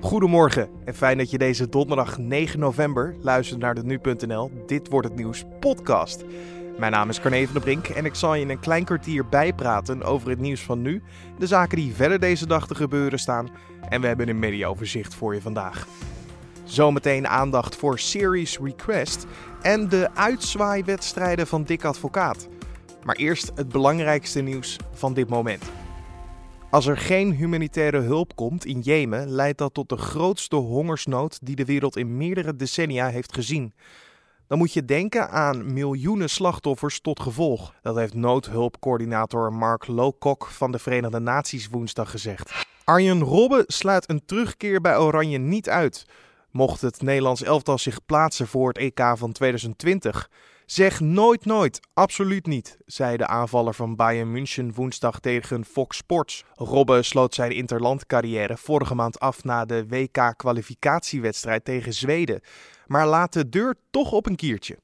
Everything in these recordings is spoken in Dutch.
Goedemorgen en fijn dat je deze donderdag 9 november luistert naar de Nu.nl Dit wordt het nieuws podcast. Mijn naam is Carne van der Brink en ik zal je in een klein kwartier bijpraten over het nieuws van nu, de zaken die verder deze dag te gebeuren staan en we hebben een mediaoverzicht voor je vandaag. Zometeen aandacht voor Series Request en de uitzwaaiwedstrijden van Dick Advocaat. Maar eerst het belangrijkste nieuws van dit moment. Als er geen humanitaire hulp komt in Jemen, leidt dat tot de grootste hongersnood die de wereld in meerdere decennia heeft gezien. Dan moet je denken aan miljoenen slachtoffers tot gevolg. Dat heeft noodhulpcoördinator Mark Lowcock van de Verenigde Naties woensdag gezegd. Arjen Robben sluit een terugkeer bij Oranje niet uit. Mocht het Nederlands elftal zich plaatsen voor het EK van 2020. Zeg nooit nooit, absoluut niet, zei de aanvaller van Bayern München woensdag tegen Fox Sports. Robben sloot zijn interlandcarrière vorige maand af na de WK-kwalificatiewedstrijd tegen Zweden, maar laat de deur toch op een kiertje.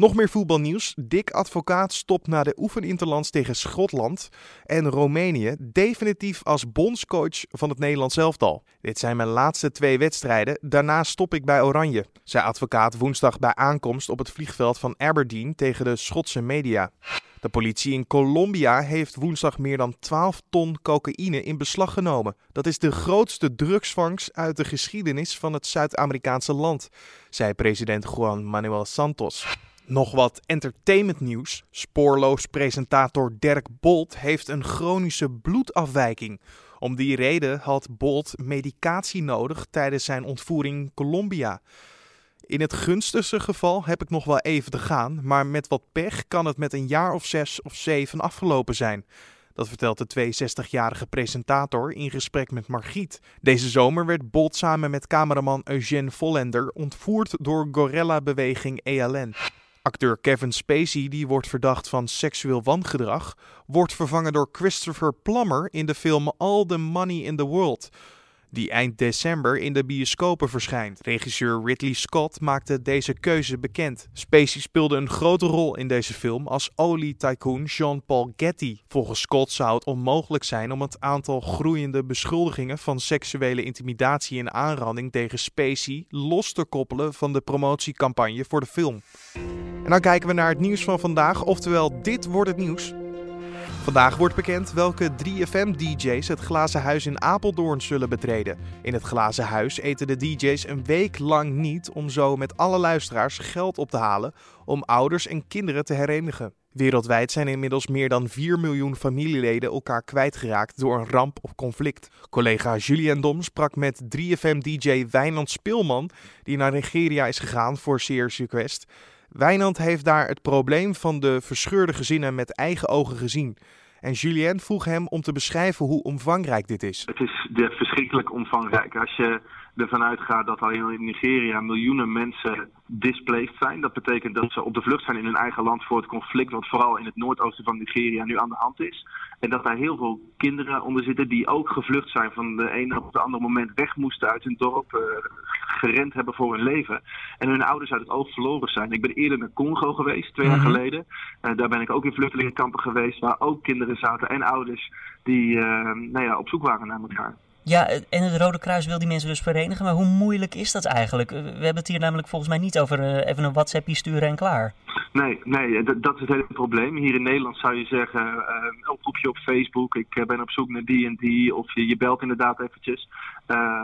Nog meer voetbalnieuws. Dick Advocaat stopt na de oefeninterlands tegen Schotland en Roemenië definitief als bondscoach van het Nederlands elftal. Dit zijn mijn laatste twee wedstrijden. Daarna stop ik bij Oranje, zei Advocaat woensdag bij aankomst op het vliegveld van Aberdeen tegen de Schotse media. De politie in Colombia heeft woensdag meer dan 12 ton cocaïne in beslag genomen. Dat is de grootste drugsvangst uit de geschiedenis van het Zuid-Amerikaanse land, zei president Juan Manuel Santos. Nog wat entertainmentnieuws. Spoorloos presentator Dirk Bolt heeft een chronische bloedafwijking. Om die reden had Bolt medicatie nodig tijdens zijn ontvoering in Colombia. In het gunstigste geval heb ik nog wel even te gaan, maar met wat pech kan het met een jaar of zes of zeven afgelopen zijn. Dat vertelt de 62-jarige presentator in gesprek met Margriet. Deze zomer werd Bolt samen met cameraman Eugène Vollender ontvoerd door gorilla-beweging ELN. Acteur Kevin Spacey, die wordt verdacht van seksueel wangedrag, wordt vervangen door Christopher Plummer in de film All the Money in the World, die eind december in de bioscopen verschijnt. Regisseur Ridley Scott maakte deze keuze bekend. Spacey speelde een grote rol in deze film als olie-tycoon Jean-Paul Getty. Volgens Scott zou het onmogelijk zijn om het aantal groeiende beschuldigingen van seksuele intimidatie en aanranding tegen Spacey los te koppelen van de promotiecampagne voor de film. En dan kijken we naar het nieuws van vandaag, oftewel dit wordt het nieuws. Vandaag wordt bekend welke 3FM-DJ's het Glazen Huis in Apeldoorn zullen betreden. In het Glazen Huis eten de DJ's een week lang niet om zo met alle luisteraars geld op te halen om ouders en kinderen te herenigen. Wereldwijd zijn inmiddels meer dan 4 miljoen familieleden elkaar kwijtgeraakt door een ramp of conflict. Collega Julien Dom sprak met 3FM-DJ Wijnand Speelman, die naar Nigeria is gegaan voor Sears Request. Wijnand heeft daar het probleem van de verscheurde gezinnen met eigen ogen gezien. En Julien vroeg hem om te beschrijven hoe omvangrijk dit is. Het is verschrikkelijk omvangrijk. Als je ervan uitgaat dat al in Nigeria miljoenen mensen displaced zijn. Dat betekent dat ze op de vlucht zijn in hun eigen land voor het conflict, wat vooral in het noordoosten van Nigeria nu aan de hand is. En dat daar heel veel kinderen onder zitten die ook gevlucht zijn van de ene op het andere moment weg moesten uit hun dorp, uh, gerend hebben voor hun leven. En hun ouders uit het oog verloren zijn. Ik ben eerder naar Congo geweest, twee jaar mhm. geleden. Uh, daar ben ik ook in vluchtelingenkampen geweest, waar ook kinderen zaten en ouders die uh, nou ja, op zoek waren naar elkaar. Ja, en het Rode Kruis wil die mensen dus verenigen. Maar hoe moeilijk is dat eigenlijk? We hebben het hier namelijk volgens mij niet over uh, even een WhatsAppje sturen en klaar. Nee, nee dat, dat is het hele probleem. Hier in Nederland zou je zeggen, uh, een oproepje op Facebook, ik ben op zoek naar die en die, of je, je belt inderdaad eventjes.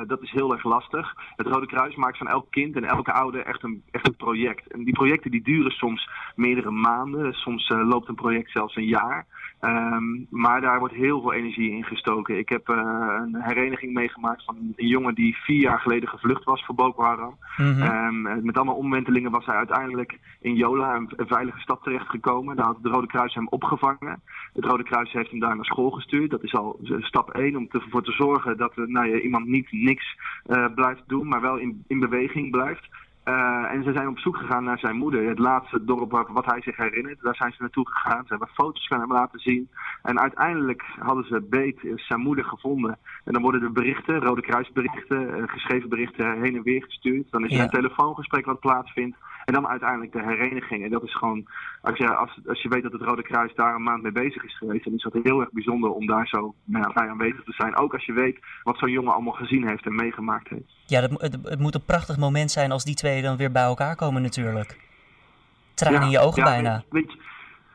Dat is heel erg lastig. Het Rode Kruis maakt van elk kind en elke ouder echt een, echt een project. En die projecten die duren soms meerdere maanden, soms loopt een project zelfs een jaar. Um, maar daar wordt heel veel energie in gestoken. Ik heb uh, een hereniging meegemaakt van een jongen die vier jaar geleden gevlucht was voor Boko Haram. Mm -hmm. um, met allemaal omwentelingen was hij uiteindelijk in Jola, een, een veilige stad, terechtgekomen. Daar had het Rode Kruis hem opgevangen. Het Rode Kruis heeft hem daar naar school gestuurd. Dat is al stap één om ervoor te zorgen dat nou, ja, iemand niet niks uh, blijft doen, maar wel in, in beweging blijft. Uh, en ze zijn op zoek gegaan naar zijn moeder. Het laatste dorp wat, wat hij zich herinnert. Daar zijn ze naartoe gegaan. Ze hebben foto's van hem laten zien. En uiteindelijk hadden ze beet zijn moeder gevonden. En dan worden de berichten, Rode Kruisberichten, uh, geschreven berichten heen en weer gestuurd. Dan is er een telefoongesprek wat plaatsvindt. En dan uiteindelijk de hereniging. En dat is gewoon, als je, als, als je weet dat het Rode Kruis daar een maand mee bezig is geweest, dan is dat heel erg bijzonder om daar zo nou bij aanwezig te zijn. Ook als je weet wat zo'n jongen allemaal gezien heeft en meegemaakt heeft. Ja, het, het, het, moet een prachtig moment zijn als die twee dan weer bij elkaar komen natuurlijk. Tranen in je ogen ja, bijna. Weet,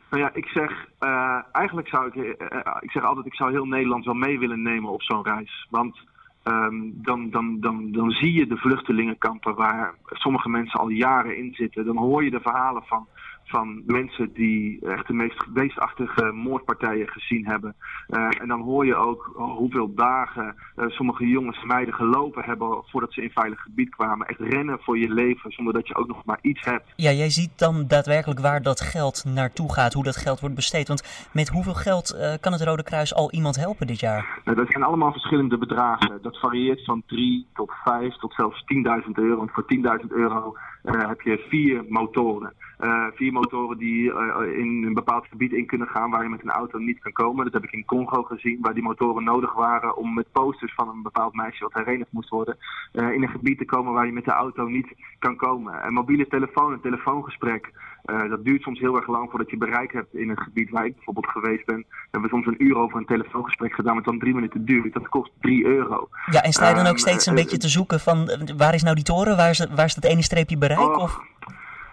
nou ja, ik zeg, uh, eigenlijk zou ik, uh, ik zeg altijd, ik zou heel Nederland wel mee willen nemen op zo'n reis. Want um, dan, dan, dan, dan zie je de vluchtelingenkampen waar sommige mensen al jaren in zitten. Dan hoor je de verhalen van van mensen die echt de meest beestachtige moordpartijen gezien hebben. Uh, en dan hoor je ook hoeveel dagen uh, sommige jongens en meiden gelopen hebben voordat ze in veilig gebied kwamen. Echt rennen voor je leven zonder dat je ook nog maar iets hebt. Ja, jij ziet dan daadwerkelijk waar dat geld naartoe gaat, hoe dat geld wordt besteed. Want met hoeveel geld uh, kan het Rode Kruis al iemand helpen dit jaar? Nou, dat zijn allemaal verschillende bedragen. Dat varieert van 3 tot 5 tot zelfs 10.000 euro. Want voor 10.000 euro heb je vier motoren. Uh, vier motoren die uh, in een bepaald gebied in kunnen gaan waar je met een auto niet kan komen. Dat heb ik in Congo gezien, waar die motoren nodig waren om met posters van een bepaald meisje wat herenigd moest worden, uh, in een gebied te komen waar je met de auto niet kan komen. Een mobiele telefoon, een telefoongesprek, dat duurt soms heel erg lang voordat je bereik hebt in een gebied waar ik bijvoorbeeld geweest ben. We hebben soms een uur over een telefoongesprek gedaan, wat dan drie minuten duurt. Dat kost drie euro. Ja, en sta je dan ook steeds een beetje te zoeken van waar is nou die toren, waar is, waar is dat ene streepje bereik? Oh. Of?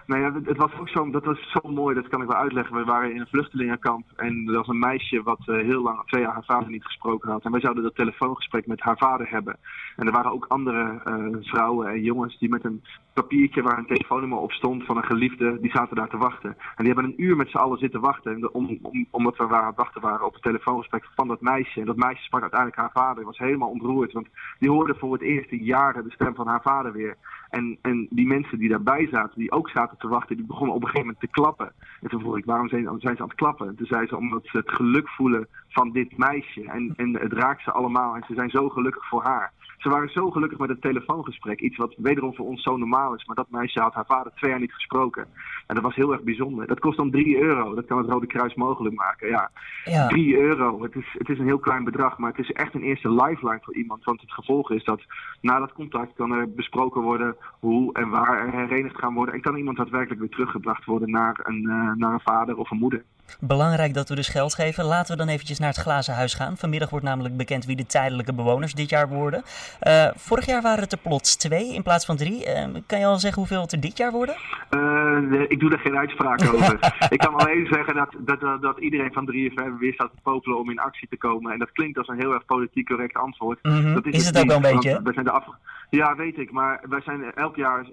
Nou ja, het was ook zo, dat was zo mooi, dat kan ik wel uitleggen. We waren in een vluchtelingenkamp en er was een meisje wat uh, heel lang, twee jaar haar vader niet gesproken had. En wij zouden dat telefoongesprek met haar vader hebben. En er waren ook andere uh, vrouwen en jongens die met een papiertje waar een telefoonnummer op stond van een geliefde, die zaten daar te wachten. En die hebben een uur met z'n allen zitten wachten, om, om, omdat we aan het wachten waren op het telefoongesprek van dat meisje. En dat meisje sprak uiteindelijk haar vader, was helemaal ontroerd, want die hoorde voor het eerst in jaren de stem van haar vader weer. En, en die mensen die daarbij zaten, die ook zaten te wachten, die begonnen op een gegeven moment te klappen. En toen vroeg ik, waarom zijn, zijn ze aan het klappen? En toen zei ze, omdat ze het geluk voelen van dit meisje. En, en het raakt ze allemaal en ze zijn zo gelukkig voor haar. Ze waren zo gelukkig met het telefoongesprek. Iets wat wederom voor ons zo normaal is. Maar dat meisje had haar vader twee jaar niet gesproken. En dat was heel erg bijzonder. Dat kost dan 3 euro. Dat kan het Rode Kruis mogelijk maken. Ja, ja. 3 euro. Het is, het is een heel klein bedrag. Maar het is echt een eerste lifeline voor iemand. Want het gevolg is dat na dat contact kan er besproken worden hoe en waar er herenigd gaan worden. En kan iemand daadwerkelijk weer teruggebracht worden naar een, uh, naar een vader of een moeder. Belangrijk dat we dus geld geven. Laten we dan eventjes naar het glazen huis gaan. Vanmiddag wordt namelijk bekend wie de tijdelijke bewoners dit jaar worden. Uh, vorig jaar waren het er plots twee in plaats van drie. Uh, kan je al zeggen hoeveel het er dit jaar worden? Uh, ik doe er geen uitspraak over. ik kan alleen zeggen dat, dat, dat, iedereen van 3FM weer staat te popelen om in actie te komen. En dat klinkt als een heel erg politiek correct antwoord. Mm -hmm. dat is, is het, het ook wel een beetje? We zijn de af... Ja, weet ik. Maar wij zijn elk jaar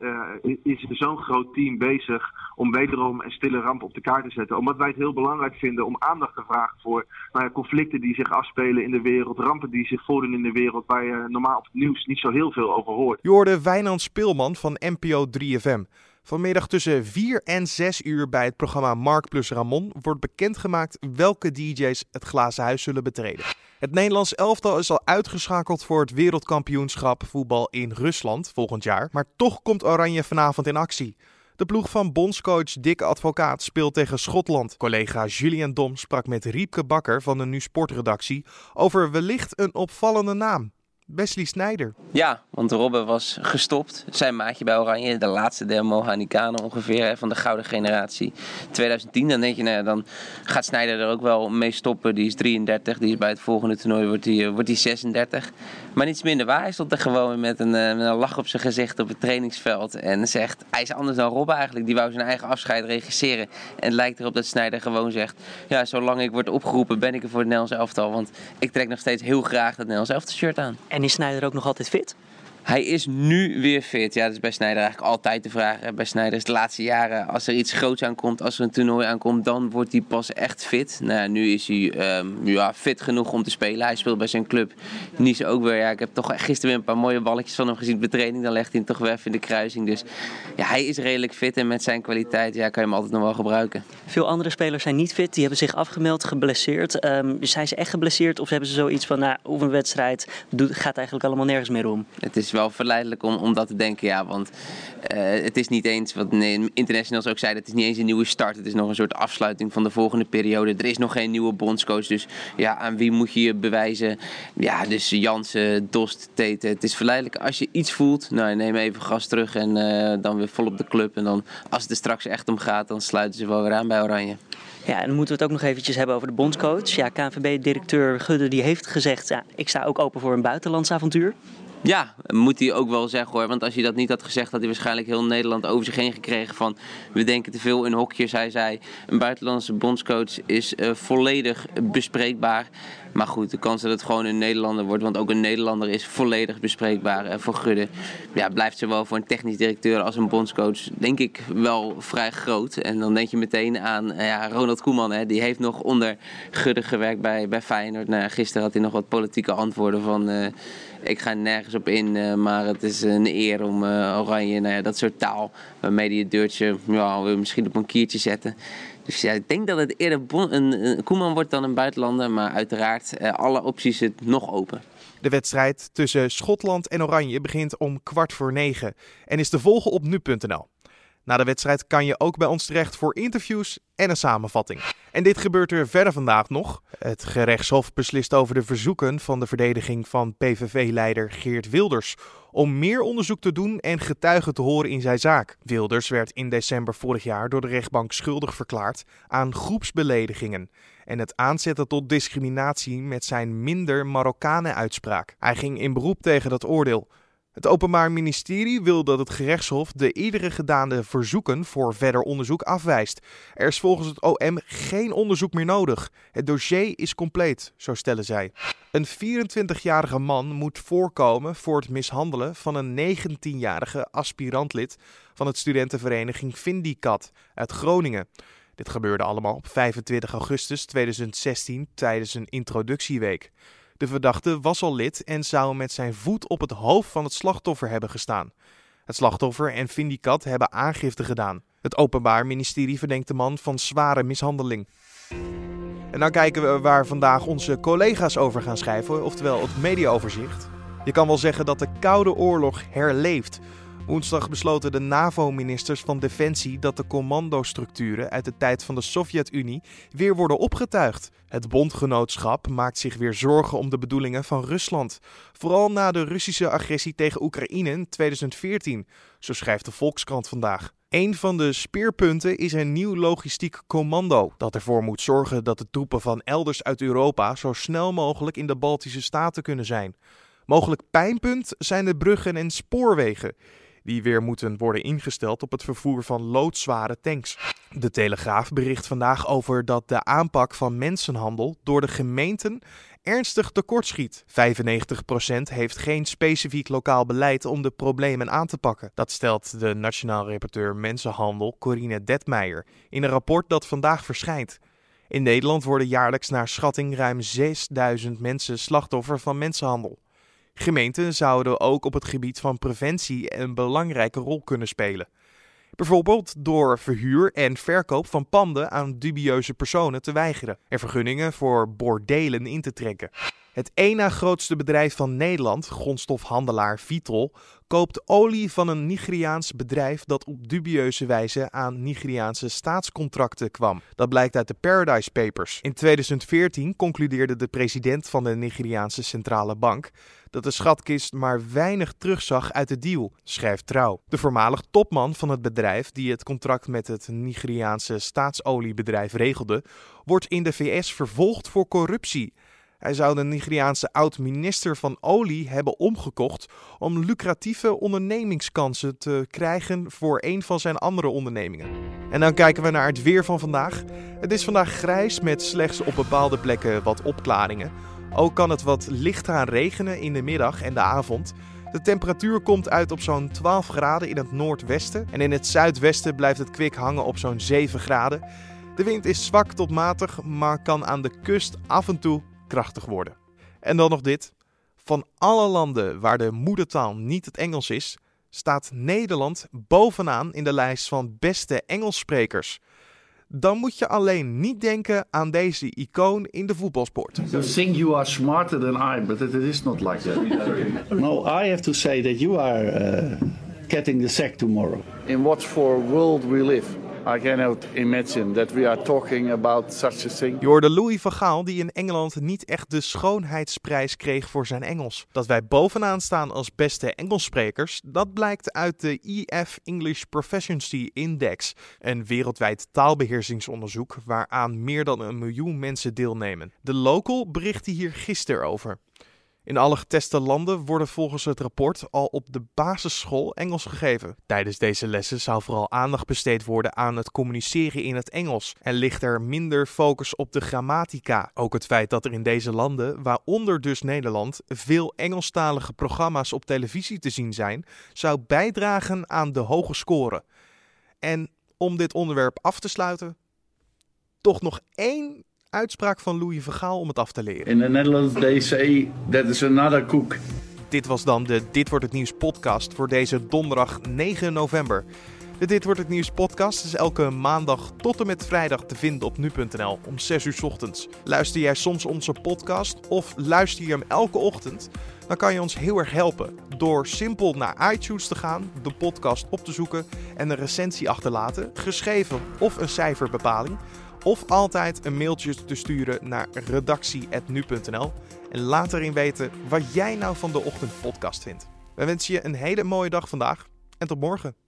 is er zo'n groot team bezig om wederom een stille ramp op de kaart te zetten. Omdat wij het heel belangrijk vinden om aandacht te vragen voor nou conflicten die zich afspelen in de wereld, rampen die zich voordoen in de wereld, waar je normaal op het nieuws niet zo heel veel over hoort. Je hoorde Wijnand Speelman van NPO 3FM. Vanmiddag tussen 4 en 6 uur bij het programma Mark plus Ramon wordt bekendgemaakt welke DJ's het glazen huis zullen betreden. Het Nederlands elftal is al uitgeschakeld voor het wereldkampioenschap voetbal in Rusland volgend jaar. Maar toch komt Oranje vanavond in actie. De ploeg van bondscoach Dick Advocaat speelt tegen Schotland. Collega Julian Dom sprak met Riepke Bakker van de Nu Sportredactie over wellicht een opvallende naam. Wesley Snijder. Ja, want Robben was gestopt. Zijn maatje bij Oranje, de laatste der Mohikanen ongeveer, van de gouden generatie. 2010, dan denk je, nou dan gaat Snijder er ook wel mee stoppen. Die is 33, die is bij het volgende toernooi wordt die, wordt die 36. Maar niets minder waar, hij stond er gewoon met een, met een lach op zijn gezicht op het trainingsveld. En zegt, hij is anders dan Robben eigenlijk. Die wou zijn eigen afscheid regisseren. En het lijkt erop dat Snijder gewoon zegt, ja, zolang ik word opgeroepen ben ik er voor het Nederlands elftal. Want ik trek nog steeds heel graag dat Nederlands elftal shirt aan. En is Snijder ook nog altijd fit? Hij is nu weer fit. Ja, dat is bij Snijder eigenlijk altijd de vraag. Bij Snijder is de laatste jaren, als er iets groots aankomt, als er een toernooi aankomt, dan wordt hij pas echt fit. Nou ja, nu is hij um, ja, fit genoeg om te spelen. Hij speelt bij zijn club Nice ook weer. Ja, ik heb toch gisteren weer een paar mooie balletjes van hem gezien de training. Dan legt hij hem toch weer even in de kruising. Dus ja, hij is redelijk fit en met zijn kwaliteit ja, kan je hem altijd nog wel gebruiken. Veel andere spelers zijn niet fit. Die hebben zich afgemeld, geblesseerd. Um, zijn ze echt geblesseerd of hebben ze zoiets van, nou, oefenwedstrijd gaat eigenlijk allemaal nergens meer om? Het is wel verleidelijk om, om dat te denken, ja. Want uh, het is niet eens, wat internationals ook zeiden, het is niet eens een nieuwe start. Het is nog een soort afsluiting van de volgende periode. Er is nog geen nieuwe bondscoach, dus ja, aan wie moet je je bewijzen? Ja, dus Jansen, Dost, Tete. Het is verleidelijk als je iets voelt, nou neem even gas terug en uh, dan weer vol op de club. En dan, als het er straks echt om gaat, dan sluiten ze wel weer aan bij Oranje. Ja, en dan moeten we het ook nog eventjes hebben over de bondscoach. Ja, KNVB-directeur Gudde die heeft gezegd, ja, ik sta ook open voor een buitenlands avontuur. Ja, moet hij ook wel zeggen hoor. Want als hij dat niet had gezegd, had hij waarschijnlijk heel Nederland over zich heen gekregen van we denken te veel in hokjes. Hij zei, een buitenlandse bondscoach is uh, volledig bespreekbaar. Maar goed, de kans dat het gewoon een Nederlander wordt, want ook een Nederlander is volledig bespreekbaar uh, voor Gudde. Ja, blijft zowel voor een technisch directeur als een bondscoach, denk ik, wel vrij groot. En dan denk je meteen aan uh, ja, Ronald Koeman, hè, die heeft nog onder Gudde gewerkt bij, bij Feyenoord. Nou, gisteren had hij nog wat politieke antwoorden van ik ga nergens op in, uh, maar het is een eer om uh, Oranje, nou ja, dat soort taal, waarmee die het deurtje ja, misschien op een kiertje zetten. Dus ja, ik denk dat het eerder een, een Koeman wordt dan een buitenlander, maar uiteraard uh, alle opties zitten nog open. De wedstrijd tussen Schotland en Oranje begint om kwart voor negen en is te volgen op nu.nl. Na de wedstrijd kan je ook bij ons terecht voor interviews en een samenvatting. En dit gebeurt er verder vandaag nog. Het gerechtshof beslist over de verzoeken van de verdediging van PVV-leider Geert Wilders om meer onderzoek te doen en getuigen te horen in zijn zaak. Wilders werd in december vorig jaar door de rechtbank schuldig verklaard aan groepsbeledigingen en het aanzetten tot discriminatie met zijn minder Marokkanen-uitspraak. Hij ging in beroep tegen dat oordeel. Het Openbaar Ministerie wil dat het gerechtshof de iedere gedane verzoeken voor verder onderzoek afwijst. Er is volgens het OM geen onderzoek meer nodig. Het dossier is compleet, zo stellen zij. Een 24-jarige man moet voorkomen voor het mishandelen van een 19-jarige aspirantlid van het studentenvereniging Vindicat uit Groningen. Dit gebeurde allemaal op 25 augustus 2016 tijdens een introductieweek. De verdachte was al lid en zou met zijn voet op het hoofd van het slachtoffer hebben gestaan. Het slachtoffer en Vindicat hebben aangifte gedaan. Het Openbaar Ministerie verdenkt de man van zware mishandeling. En dan kijken we waar vandaag onze collega's over gaan schrijven, oftewel het mediaoverzicht. Je kan wel zeggen dat de Koude Oorlog herleeft. Woensdag besloten de NAVO-ministers van Defensie dat de commandostructuren uit de tijd van de Sovjet-Unie weer worden opgetuigd. Het bondgenootschap maakt zich weer zorgen om de bedoelingen van Rusland. Vooral na de Russische agressie tegen Oekraïne in 2014, zo schrijft de Volkskrant vandaag. Een van de speerpunten is een nieuw logistiek commando dat ervoor moet zorgen dat de troepen van elders uit Europa zo snel mogelijk in de Baltische Staten kunnen zijn. Mogelijk pijnpunt zijn de bruggen en spoorwegen die weer moeten worden ingesteld op het vervoer van loodzware tanks. De Telegraaf bericht vandaag over dat de aanpak van mensenhandel door de gemeenten ernstig tekortschiet. 95% heeft geen specifiek lokaal beleid om de problemen aan te pakken. Dat stelt de Nationaal Rapporteur Mensenhandel Corine Detmeijer in een rapport dat vandaag verschijnt. In Nederland worden jaarlijks naar schatting ruim 6000 mensen slachtoffer van mensenhandel. Gemeenten zouden ook op het gebied van preventie een belangrijke rol kunnen spelen. Bijvoorbeeld door verhuur en verkoop van panden aan dubieuze personen te weigeren en vergunningen voor bordelen in te trekken. Het één na grootste bedrijf van Nederland, grondstofhandelaar Vitol, koopt olie van een Nigeriaans bedrijf dat op dubieuze wijze aan Nigeriaanse staatscontracten kwam. Dat blijkt uit de Paradise Papers. In 2014 concludeerde de president van de Nigeriaanse centrale bank dat de schatkist maar weinig terugzag uit de deal, schrijft Trouw. De voormalig topman van het bedrijf die het contract met het Nigeriaanse staatsoliebedrijf regelde, wordt in de VS vervolgd voor corruptie. Hij zou de Nigeriaanse oud-minister van Olie hebben omgekocht om lucratieve ondernemingskansen te krijgen voor een van zijn andere ondernemingen. En dan kijken we naar het weer van vandaag. Het is vandaag grijs met slechts op bepaalde plekken wat opklaringen. Ook kan het wat licht gaan regenen in de middag en de avond. De temperatuur komt uit op zo'n 12 graden in het noordwesten en in het zuidwesten blijft het kwik hangen op zo'n 7 graden. De wind is zwak tot matig, maar kan aan de kust af en toe krachtig worden. En dan nog dit. Van alle landen waar de moedertaal niet het Engels is, staat Nederland bovenaan in de lijst van beste Engelssprekers. dan moet je alleen niet denken aan deze icoon in de voetbalsport. You think you are smarter than I, but it is not like that. no, I have to say that you are uh, getting the sack tomorrow. In what for world we live. I cannot imagine that we are talking about such a thing. Je hoorde Louis van Gaal die in Engeland niet echt de schoonheidsprijs kreeg voor zijn Engels. Dat wij bovenaan staan als beste Engelssprekers, dat blijkt uit de EF English Proficiency Index, een wereldwijd taalbeheersingsonderzoek waaraan meer dan een miljoen mensen deelnemen. De Local berichtte hier gisteren over. In alle geteste landen worden volgens het rapport al op de basisschool Engels gegeven. Tijdens deze lessen zou vooral aandacht besteed worden aan het communiceren in het Engels en ligt er minder focus op de grammatica. Ook het feit dat er in deze landen, waaronder dus Nederland, veel Engelstalige programma's op televisie te zien zijn, zou bijdragen aan de hoge score. En om dit onderwerp af te sluiten, toch nog één uitspraak van Louis Vergaal om het af te leren. In the Netherlands they say that is another cook. Dit was dan de Dit wordt het nieuws podcast voor deze donderdag 9 november. De Dit wordt het nieuws podcast is elke maandag tot en met vrijdag te vinden op nu.nl om 6 uur 's ochtends. Luister jij soms onze podcast of luister je hem elke ochtend? Dan kan je ons heel erg helpen door simpel naar iTunes te gaan, de podcast op te zoeken en een recensie achterlaten, geschreven of een cijferbepaling. Of altijd een mailtje te sturen naar redactie.nu.nl en laat erin weten wat jij nou van de ochtendpodcast vindt. We wensen je een hele mooie dag vandaag en tot morgen.